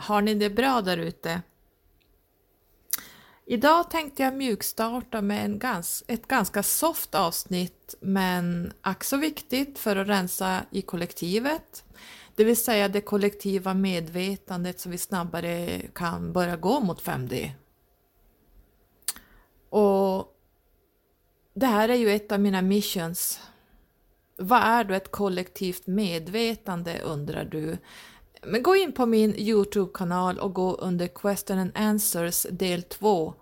Har ni det bra där ute? Idag tänkte jag mjukstarta med en gans, ett ganska soft avsnitt men ack så viktigt för att rensa i kollektivet. Det vill säga det kollektiva medvetandet så vi snabbare kan börja gå mot 5D. Och det här är ju ett av mina missions. Vad är då ett kollektivt medvetande undrar du? Men gå in på min Youtube-kanal och gå under Question and Answers del 2.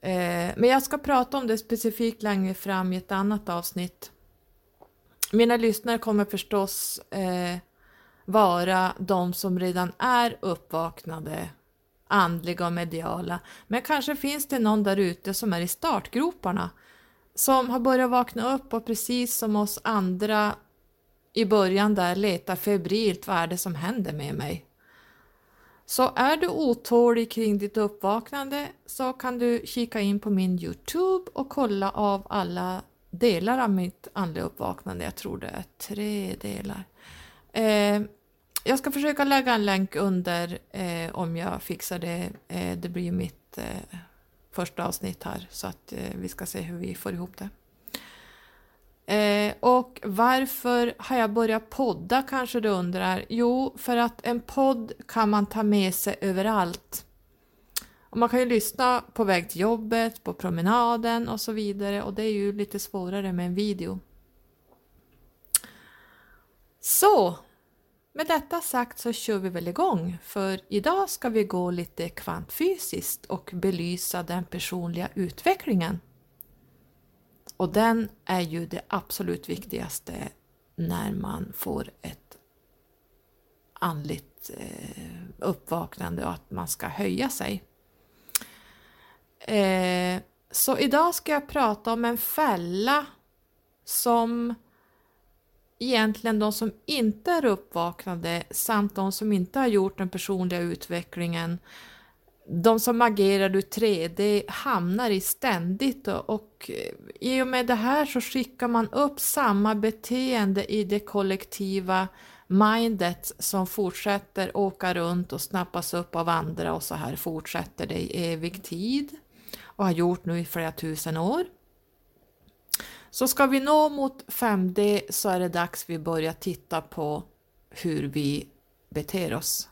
Eh, men jag ska prata om det specifikt längre fram i ett annat avsnitt. Mina lyssnare kommer förstås eh, vara de som redan är uppvaknade, andliga och mediala. Men kanske finns det någon där ute som är i startgroparna, som har börjat vakna upp och precis som oss andra i början där leta febrilt vad är det som händer med mig. Så är du otålig kring ditt uppvaknande så kan du kika in på min Youtube och kolla av alla delar av mitt andliga uppvaknande. Jag tror det är tre delar. Eh, jag ska försöka lägga en länk under eh, om jag fixar det. Eh, det blir mitt eh, första avsnitt här så att eh, vi ska se hur vi får ihop det. Eh, och varför har jag börjat podda kanske du undrar? Jo, för att en podd kan man ta med sig överallt. Och man kan ju lyssna på väg till jobbet, på promenaden och så vidare och det är ju lite svårare med en video. Så, med detta sagt så kör vi väl igång för idag ska vi gå lite kvantfysiskt och belysa den personliga utvecklingen. Och den är ju det absolut viktigaste när man får ett andligt eh, uppvaknande och att man ska höja sig. Eh, så idag ska jag prata om en fälla som egentligen de som inte är uppvaknade samt de som inte har gjort den personliga utvecklingen de som agerar ur 3D hamnar i ständigt och, och eh, i och med det här så skickar man upp samma beteende i det kollektiva mindet som fortsätter åka runt och snappas upp av andra och så här fortsätter det i evig tid och har gjort nu i flera tusen år. Så ska vi nå mot 5D så är det dags vi börjar titta på hur vi beter oss.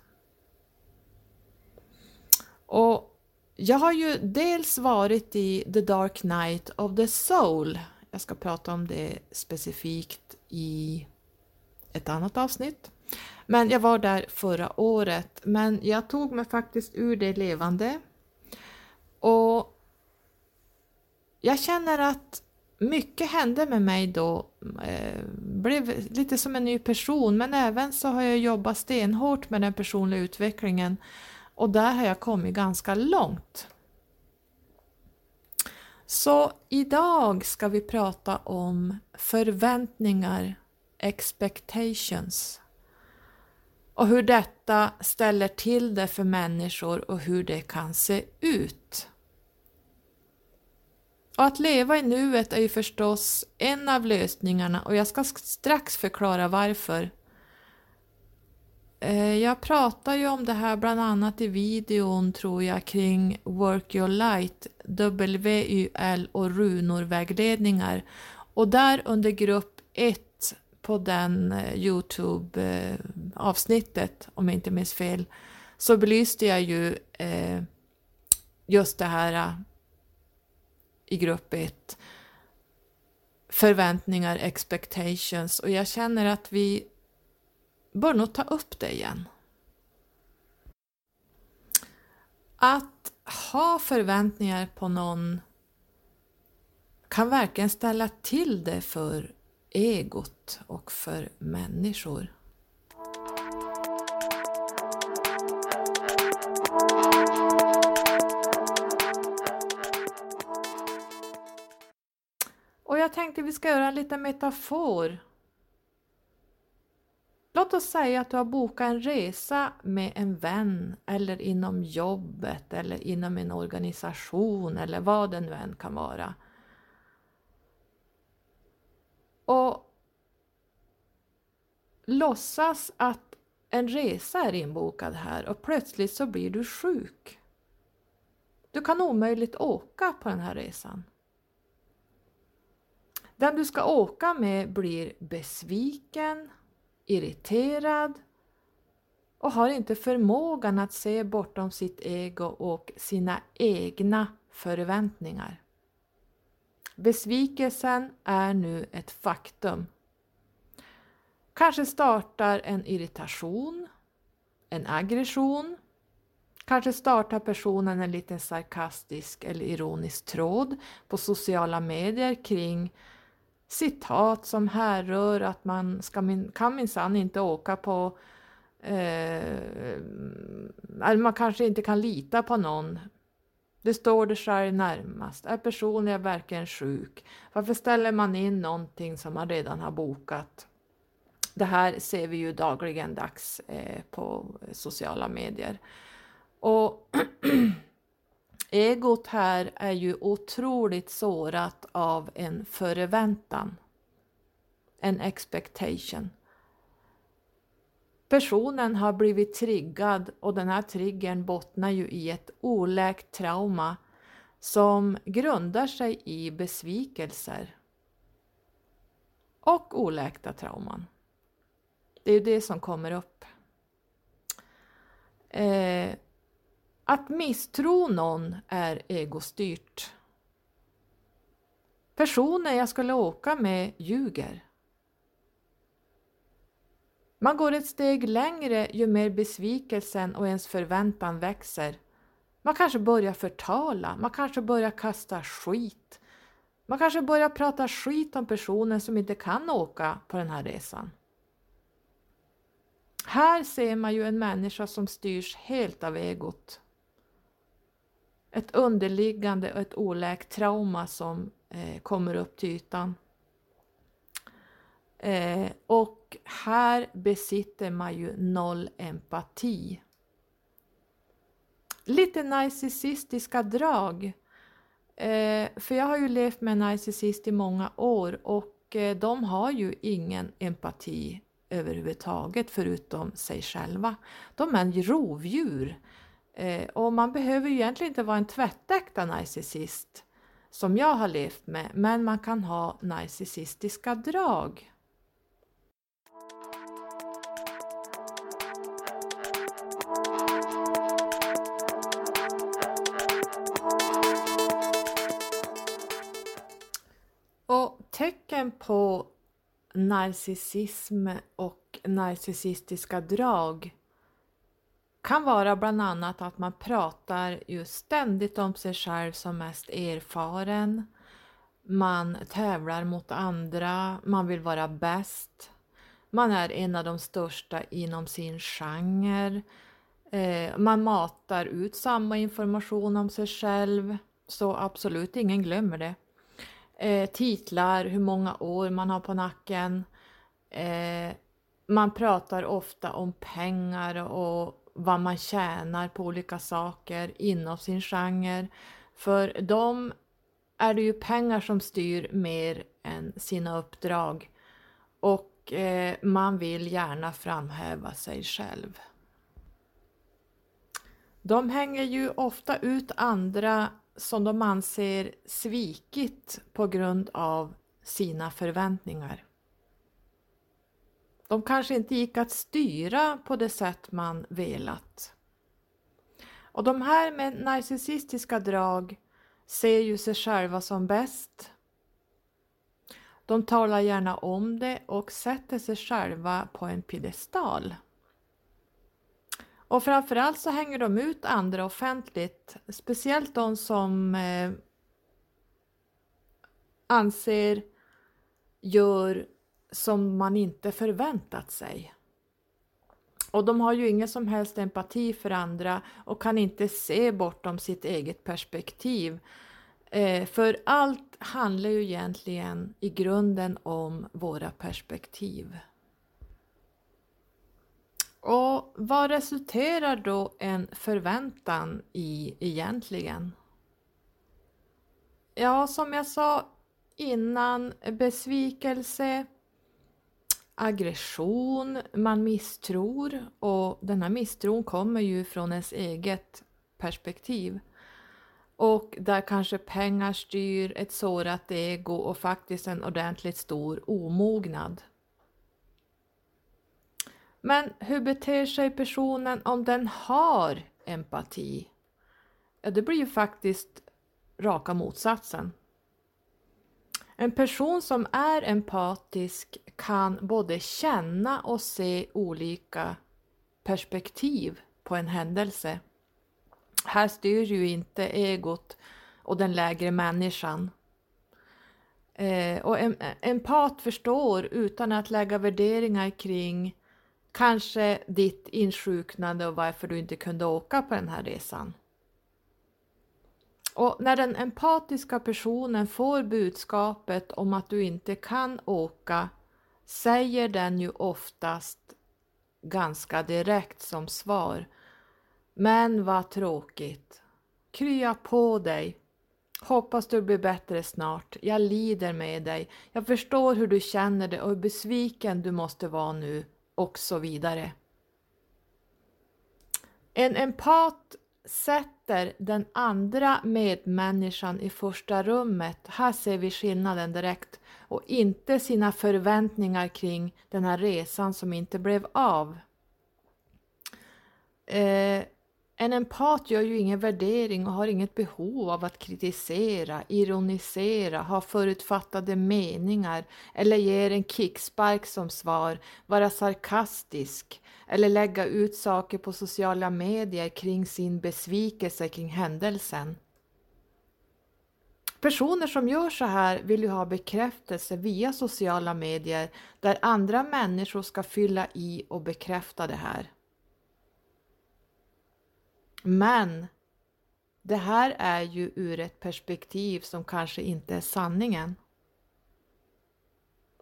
Och jag har ju dels varit i The Dark Night of the Soul. Jag ska prata om det specifikt i ett annat avsnitt. Men jag var där förra året, men jag tog mig faktiskt ur det levande. Och jag känner att mycket hände med mig då. Eh, blev lite som en ny person, men även så har jag jobbat stenhårt med den personliga utvecklingen och där har jag kommit ganska långt. Så idag ska vi prata om förväntningar, expectations och hur detta ställer till det för människor och hur det kan se ut. Och att leva i nuet är ju förstås en av lösningarna och jag ska strax förklara varför. Eh, jag pratar ju om det här bland annat i videon tror jag kring Work Your Light, WYL och runor-vägledningar. Och där under grupp 1 på den eh, Youtube-avsnittet, eh, om jag inte minns fel, så belyste jag ju just det här i grupp 1. Förväntningar, expectations och jag känner att vi bör nog ta upp det igen. Att ha förväntningar på någon kan verkligen ställa till det för egot och för människor. Och jag tänkte vi ska göra en liten metafor Låt oss säga att du har bokat en resa med en vän eller inom jobbet eller inom en organisation eller vad det nu än kan vara. Och låtsas att en resa är inbokad här och plötsligt så blir du sjuk. Du kan omöjligt åka på den här resan. Den du ska åka med blir besviken, irriterad och har inte förmågan att se bortom sitt ego och sina egna förväntningar. Besvikelsen är nu ett faktum. Kanske startar en irritation, en aggression. Kanske startar personen en liten sarkastisk eller ironisk tråd på sociala medier kring citat som härrör att man ska min, kan minsann inte åka på eh, man kanske inte kan lita på någon. Det står det själv närmast. Är personen verkligen sjuk? Varför ställer man in någonting som man redan har bokat? Det här ser vi ju dagligen dags eh, på sociala medier. Och egot här är ju otroligt sårat av en förväntan. En expectation. Personen har blivit triggad och den här triggern bottnar ju i ett oläkt trauma som grundar sig i besvikelser och oläkta trauman. Det är ju det som kommer upp. Eh, att misstro någon är egostyrt. Personen jag skulle åka med ljuger. Man går ett steg längre ju mer besvikelsen och ens förväntan växer. Man kanske börjar förtala, man kanske börjar kasta skit. Man kanske börjar prata skit om personen som inte kan åka på den här resan. Här ser man ju en människa som styrs helt av egot. Ett underliggande och ett oläkt trauma som eh, kommer upp till ytan. Eh, och här besitter man ju noll empati. Lite narcissistiska drag. Eh, för jag har ju levt med en narcissist i många år och eh, de har ju ingen empati överhuvudtaget förutom sig själva. De är en rovdjur. Eh, och man behöver ju egentligen inte vara en tvättäkta narcissist som jag har levt med, men man kan ha narcissistiska drag. Och tecken på narcissism och narcissistiska drag kan vara bland annat att man pratar ju ständigt om sig själv som mest erfaren. Man tävlar mot andra, man vill vara bäst. Man är en av de största inom sin genre. Eh, man matar ut samma information om sig själv, så absolut ingen glömmer det eh, titlar, hur många år man har på nacken. Eh, man pratar ofta om pengar och vad man tjänar på olika saker inom sin genre. För dem är det ju pengar som styr mer än sina uppdrag. Och eh, man vill gärna framhäva sig själv. De hänger ju ofta ut andra som de anser svikit på grund av sina förväntningar. De kanske inte gick att styra på det sätt man velat. Och de här med narcissistiska drag ser ju sig själva som bäst. De talar gärna om det och sätter sig själva på en piedestal. Och framförallt så hänger de ut andra offentligt, speciellt de som eh, anser gör som man inte förväntat sig. Och de har ju ingen som helst empati för andra och kan inte se bortom sitt eget perspektiv. Eh, för allt handlar ju egentligen i grunden om våra perspektiv. Och vad resulterar då en förväntan i egentligen? Ja, som jag sa innan, besvikelse, aggression, man misstror och den här misstron kommer ju från ens eget perspektiv. Och där kanske pengar styr ett sårat ego och faktiskt en ordentligt stor omognad. Men hur beter sig personen om den har empati? Ja, det blir ju faktiskt raka motsatsen. En person som är empatisk kan både känna och se olika perspektiv på en händelse. Här styr ju inte egot och den lägre människan. Eh, och en empat förstår utan att lägga värderingar kring kanske ditt insjuknande och varför du inte kunde åka på den här resan. Och när den empatiska personen får budskapet om att du inte kan åka säger den ju oftast ganska direkt som svar. Men vad tråkigt. Krya på dig. Hoppas du blir bättre snart. Jag lider med dig. Jag förstår hur du känner dig och hur besviken du måste vara nu och så vidare. En empat sätter den andra medmänniskan i första rummet, här ser vi skillnaden direkt, och inte sina förväntningar kring den här resan som inte blev av. Eh, en empat gör ju ingen värdering och har inget behov av att kritisera, ironisera, ha förutfattade meningar eller ge en kickspark som svar, vara sarkastisk eller lägga ut saker på sociala medier kring sin besvikelse kring händelsen. Personer som gör så här vill ju ha bekräftelse via sociala medier där andra människor ska fylla i och bekräfta det här. Men det här är ju ur ett perspektiv som kanske inte är sanningen.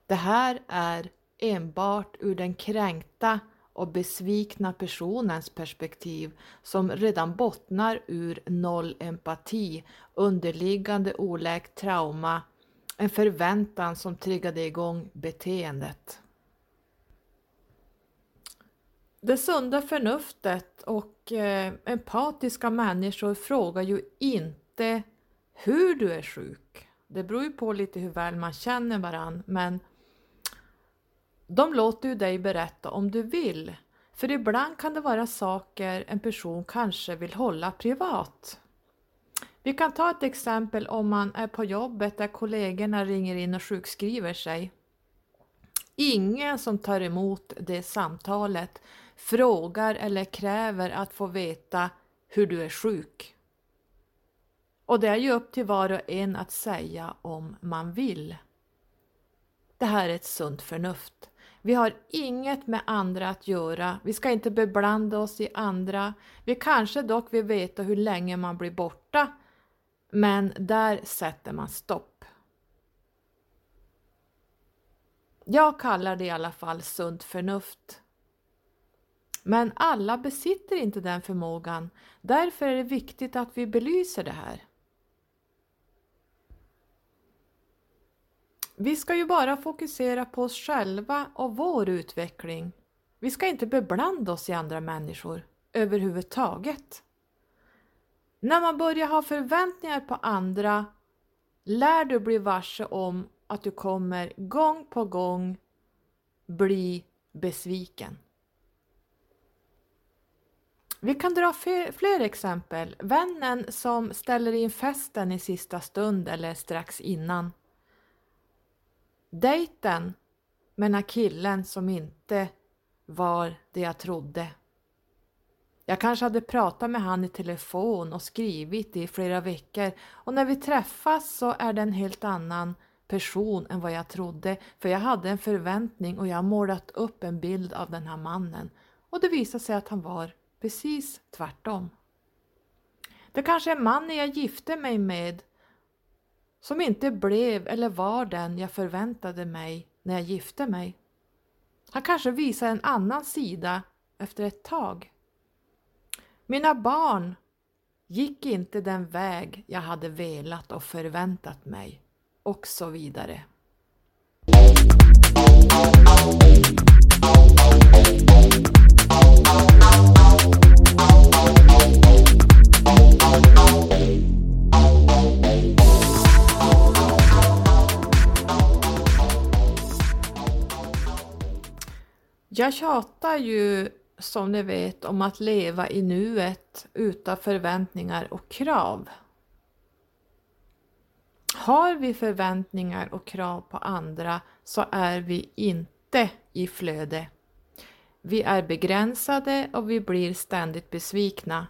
Det här är enbart ur den kränkta och besvikna personens perspektiv som redan bottnar ur noll empati, underliggande oläkt trauma, en förväntan som triggade igång beteendet. Det sunda förnuftet och eh, empatiska människor frågar ju inte hur du är sjuk. Det beror ju på lite hur väl man känner varann, men de låter ju dig berätta om du vill. För ibland kan det vara saker en person kanske vill hålla privat. Vi kan ta ett exempel om man är på jobbet där kollegorna ringer in och sjukskriver sig. Ingen som tar emot det samtalet frågar eller kräver att få veta hur du är sjuk. Och det är ju upp till var och en att säga om man vill. Det här är ett sunt förnuft. Vi har inget med andra att göra, vi ska inte beblanda oss i andra. Vi kanske dock vill veta hur länge man blir borta, men där sätter man stopp. Jag kallar det i alla fall sunt förnuft. Men alla besitter inte den förmågan. Därför är det viktigt att vi belyser det här. Vi ska ju bara fokusera på oss själva och vår utveckling. Vi ska inte beblanda oss i andra människor överhuvudtaget. När man börjar ha förväntningar på andra lär du bli varse om att du kommer gång på gång bli besviken. Vi kan dra fler exempel. Vännen som ställer in festen i sista stund eller strax innan. Dejten med den här killen som inte var det jag trodde. Jag kanske hade pratat med han i telefon och skrivit i flera veckor och när vi träffas så är det en helt annan person än vad jag trodde för jag hade en förväntning och jag har målat upp en bild av den här mannen och det visade sig att han var precis tvärtom. Det kanske är mannen jag gifte mig med som inte blev eller var den jag förväntade mig när jag gifte mig. Han kanske visar en annan sida efter ett tag. Mina barn gick inte den väg jag hade velat och förväntat mig och så vidare. Jag tjatar ju som ni vet om att leva i nuet utan förväntningar och krav. Har vi förväntningar och krav på andra så är vi inte i flöde. Vi är begränsade och vi blir ständigt besvikna.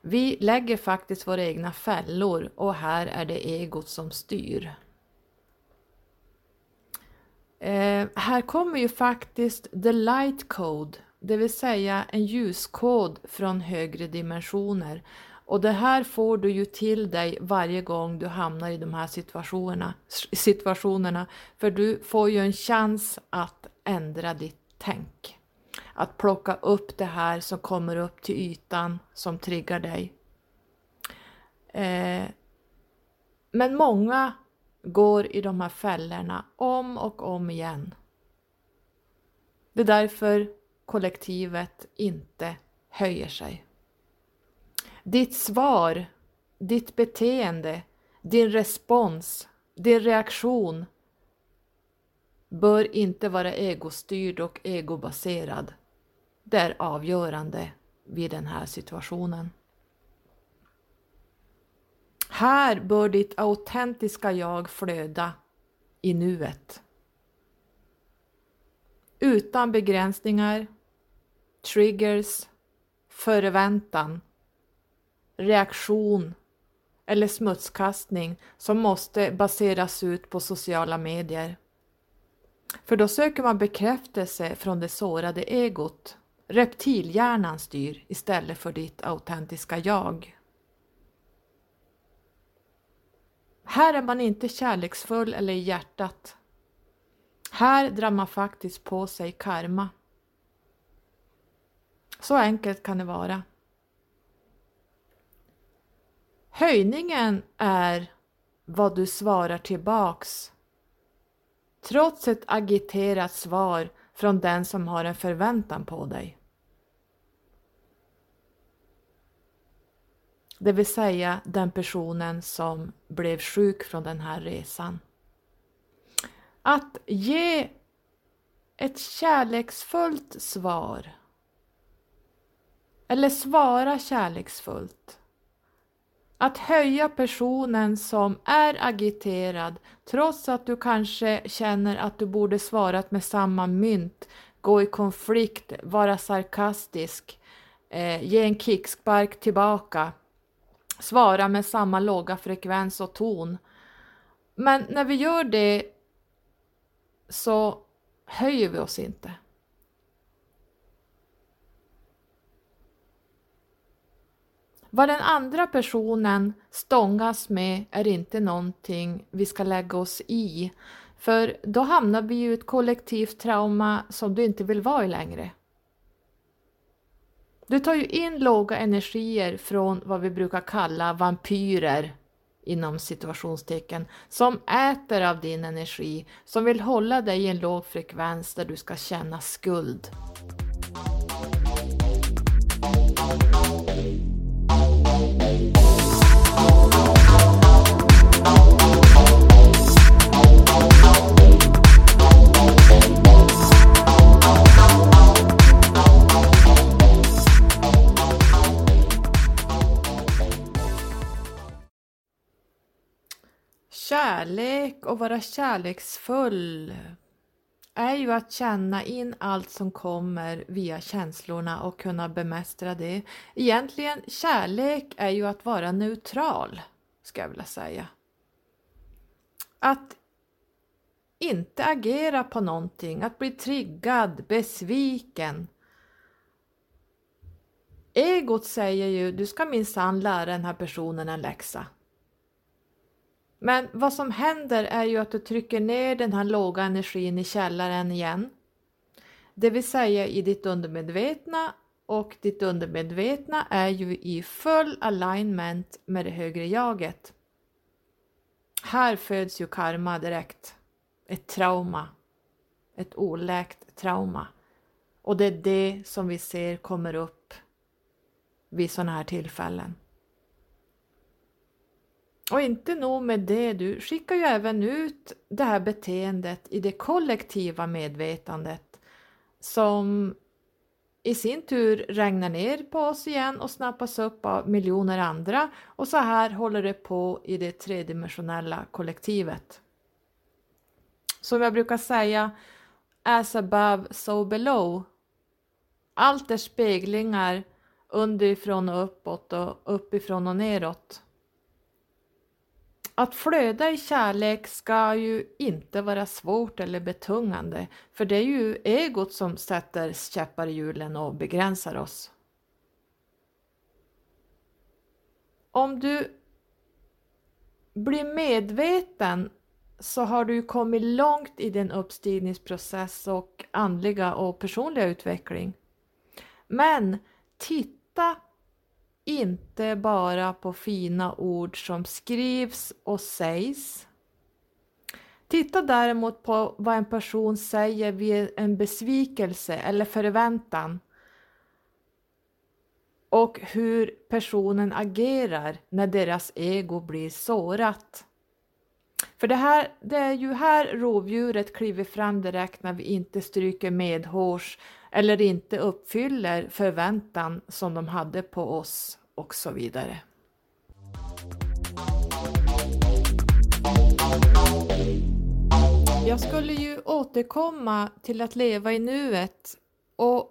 Vi lägger faktiskt våra egna fällor och här är det egot som styr. Eh, här kommer ju faktiskt the light code, det vill säga en ljuskod från högre dimensioner. Och det här får du ju till dig varje gång du hamnar i de här situationerna, situationerna för du får ju en chans att ändra ditt tänk. Att plocka upp det här som kommer upp till ytan som triggar dig. Eh, men många går i de här fällorna om och om igen. Det är därför kollektivet inte höjer sig. Ditt svar, ditt beteende, din respons, din reaktion bör inte vara egostyrd och egobaserad. Det är avgörande vid den här situationen. Här bör ditt autentiska jag flöda i nuet. Utan begränsningar, triggers, förväntan, reaktion eller smutskastning som måste baseras ut på sociala medier. För då söker man bekräftelse från det sårade egot. Reptilhjärnan styr istället för ditt autentiska jag. Här är man inte kärleksfull eller i hjärtat. Här drar man faktiskt på sig karma. Så enkelt kan det vara. Höjningen är vad du svarar tillbaks trots ett agiterat svar från den som har en förväntan på dig. Det vill säga den personen som blev sjuk från den här resan. Att ge ett kärleksfullt svar. Eller svara kärleksfullt. Att höja personen som är agiterad trots att du kanske känner att du borde svarat med samma mynt, gå i konflikt, vara sarkastisk, eh, ge en kickspark tillbaka svara med samma låga frekvens och ton. Men när vi gör det så höjer vi oss inte. Vad den andra personen stångas med är inte någonting vi ska lägga oss i, för då hamnar vi i ett kollektivt trauma som du inte vill vara i längre. Du tar ju in låga energier från vad vi brukar kalla vampyrer inom situationstecken som äter av din energi, som vill hålla dig i en låg frekvens där du ska känna skuld. Kärlek och vara kärleksfull är ju att känna in allt som kommer via känslorna och kunna bemästra det. Egentligen kärlek är ju att vara neutral, ska jag vilja säga. Att inte agera på någonting, att bli triggad, besviken. Egot säger ju, du ska minsann lära den här personen en läxa. Men vad som händer är ju att du trycker ner den här låga energin i källaren igen. Det vill säga i ditt undermedvetna och ditt undermedvetna är ju i full alignment med det högre jaget. Här föds ju karma direkt, ett trauma. ett oläkt trauma. Och det är det som vi ser kommer upp vid sådana här tillfällen. Och inte nog med det, du skickar ju även ut det här beteendet i det kollektiva medvetandet som i sin tur regnar ner på oss igen och snappas upp av miljoner andra och så här håller det på i det tredimensionella kollektivet. Som jag brukar säga, as above so below. Allt är speglingar underifrån och uppåt och uppifrån och neråt. Att flöda i kärlek ska ju inte vara svårt eller betungande, för det är ju egot som sätter käppar i hjulen och begränsar oss. Om du blir medveten så har du kommit långt i din uppstigningsprocess och andliga och personliga utveckling. Men titta inte bara på fina ord som skrivs och sägs. Titta däremot på vad en person säger vid en besvikelse eller förväntan och hur personen agerar när deras ego blir sårat. För det, här, det är ju här rovdjuret kliver fram direkt när vi inte stryker medhårs eller inte uppfyller förväntan som de hade på oss och så vidare. Jag skulle ju återkomma till att leva i nuet och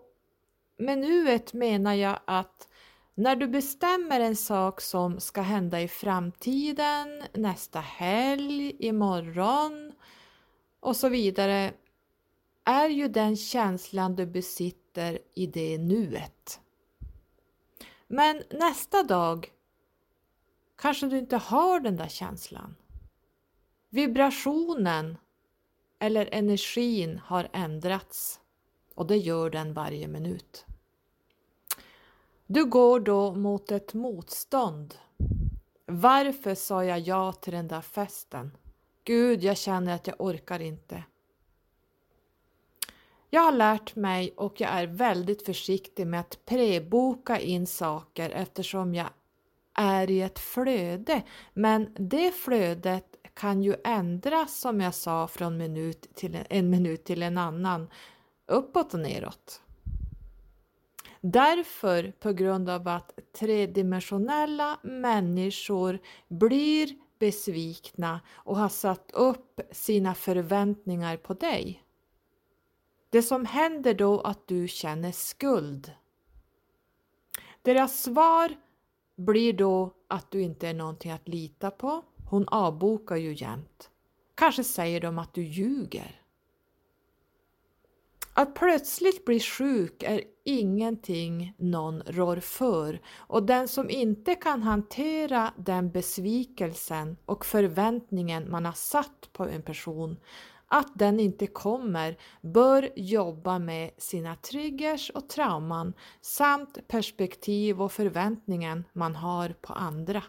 med nuet menar jag att när du bestämmer en sak som ska hända i framtiden, nästa helg, imorgon och så vidare är ju den känslan du besitter i det nuet. Men nästa dag kanske du inte har den där känslan. Vibrationen eller energin har ändrats och det gör den varje minut. Du går då mot ett motstånd. Varför sa jag ja till den där festen? Gud, jag känner att jag orkar inte. Jag har lärt mig och jag är väldigt försiktig med att preboka in saker eftersom jag är i ett flöde. Men det flödet kan ju ändras som jag sa från minut till en, en minut till en annan, uppåt och neråt. Därför, på grund av att tredimensionella människor blir besvikna och har satt upp sina förväntningar på dig. Det som händer då att du känner skuld. Deras svar blir då att du inte är någonting att lita på. Hon avbokar ju jämt. Kanske säger de att du ljuger. Att plötsligt bli sjuk är ingenting någon rår för och den som inte kan hantera den besvikelsen och förväntningen man har satt på en person att den inte kommer bör jobba med sina triggers och trauman samt perspektiv och förväntningen man har på andra.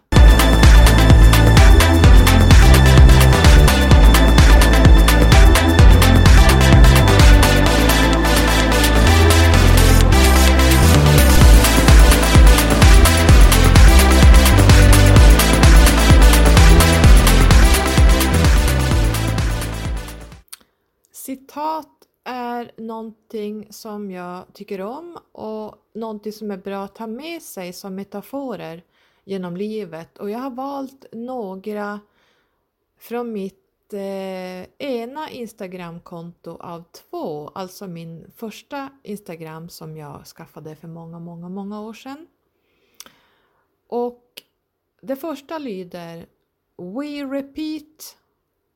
Citat är någonting som jag tycker om och någonting som är bra att ta med sig som metaforer genom livet och jag har valt några från mitt eh, ena Instagramkonto av två, alltså min första Instagram som jag skaffade för många, många, många år sedan. Och det första lyder We repeat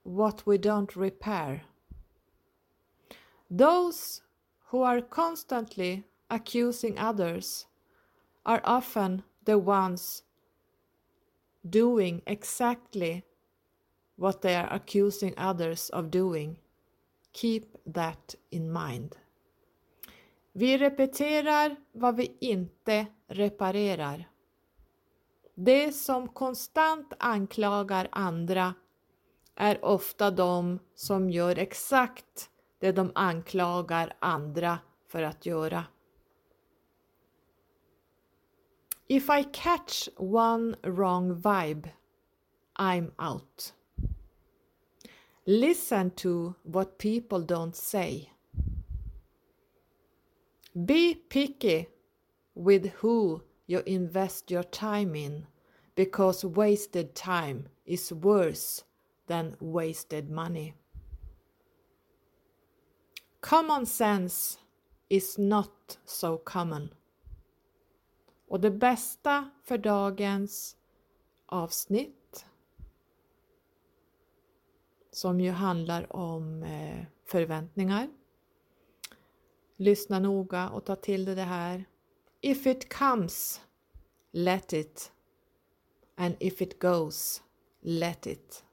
what we don't repair. Those who are constantly accusing others are often the ones doing exactly what they are accusing others of doing. Keep that in mind. Vi repeterar vad vi inte reparerar. Det som konstant anklagar andra är ofta de som gör exakt det de anklagar andra för att göra. If I catch one wrong vibe, I'm out. Listen to what people don't say. Be picky with who you invest your time in because wasted time is worse than wasted money. Common sense is not so common. Och det bästa för dagens avsnitt som ju handlar om eh, förväntningar. Lyssna noga och ta till dig det här. If it comes, let it. And if it goes, let it.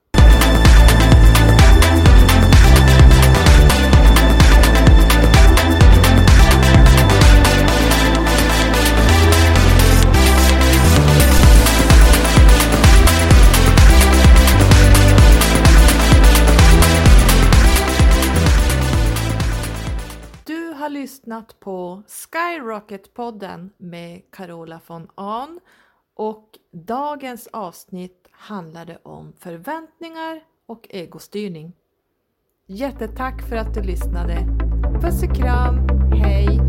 Lyssnat på Skyrocket-podden med Carola von Ahn och dagens avsnitt handlade om förväntningar och egostyrning. Jättetack för att du lyssnade. Puss och kram, hej!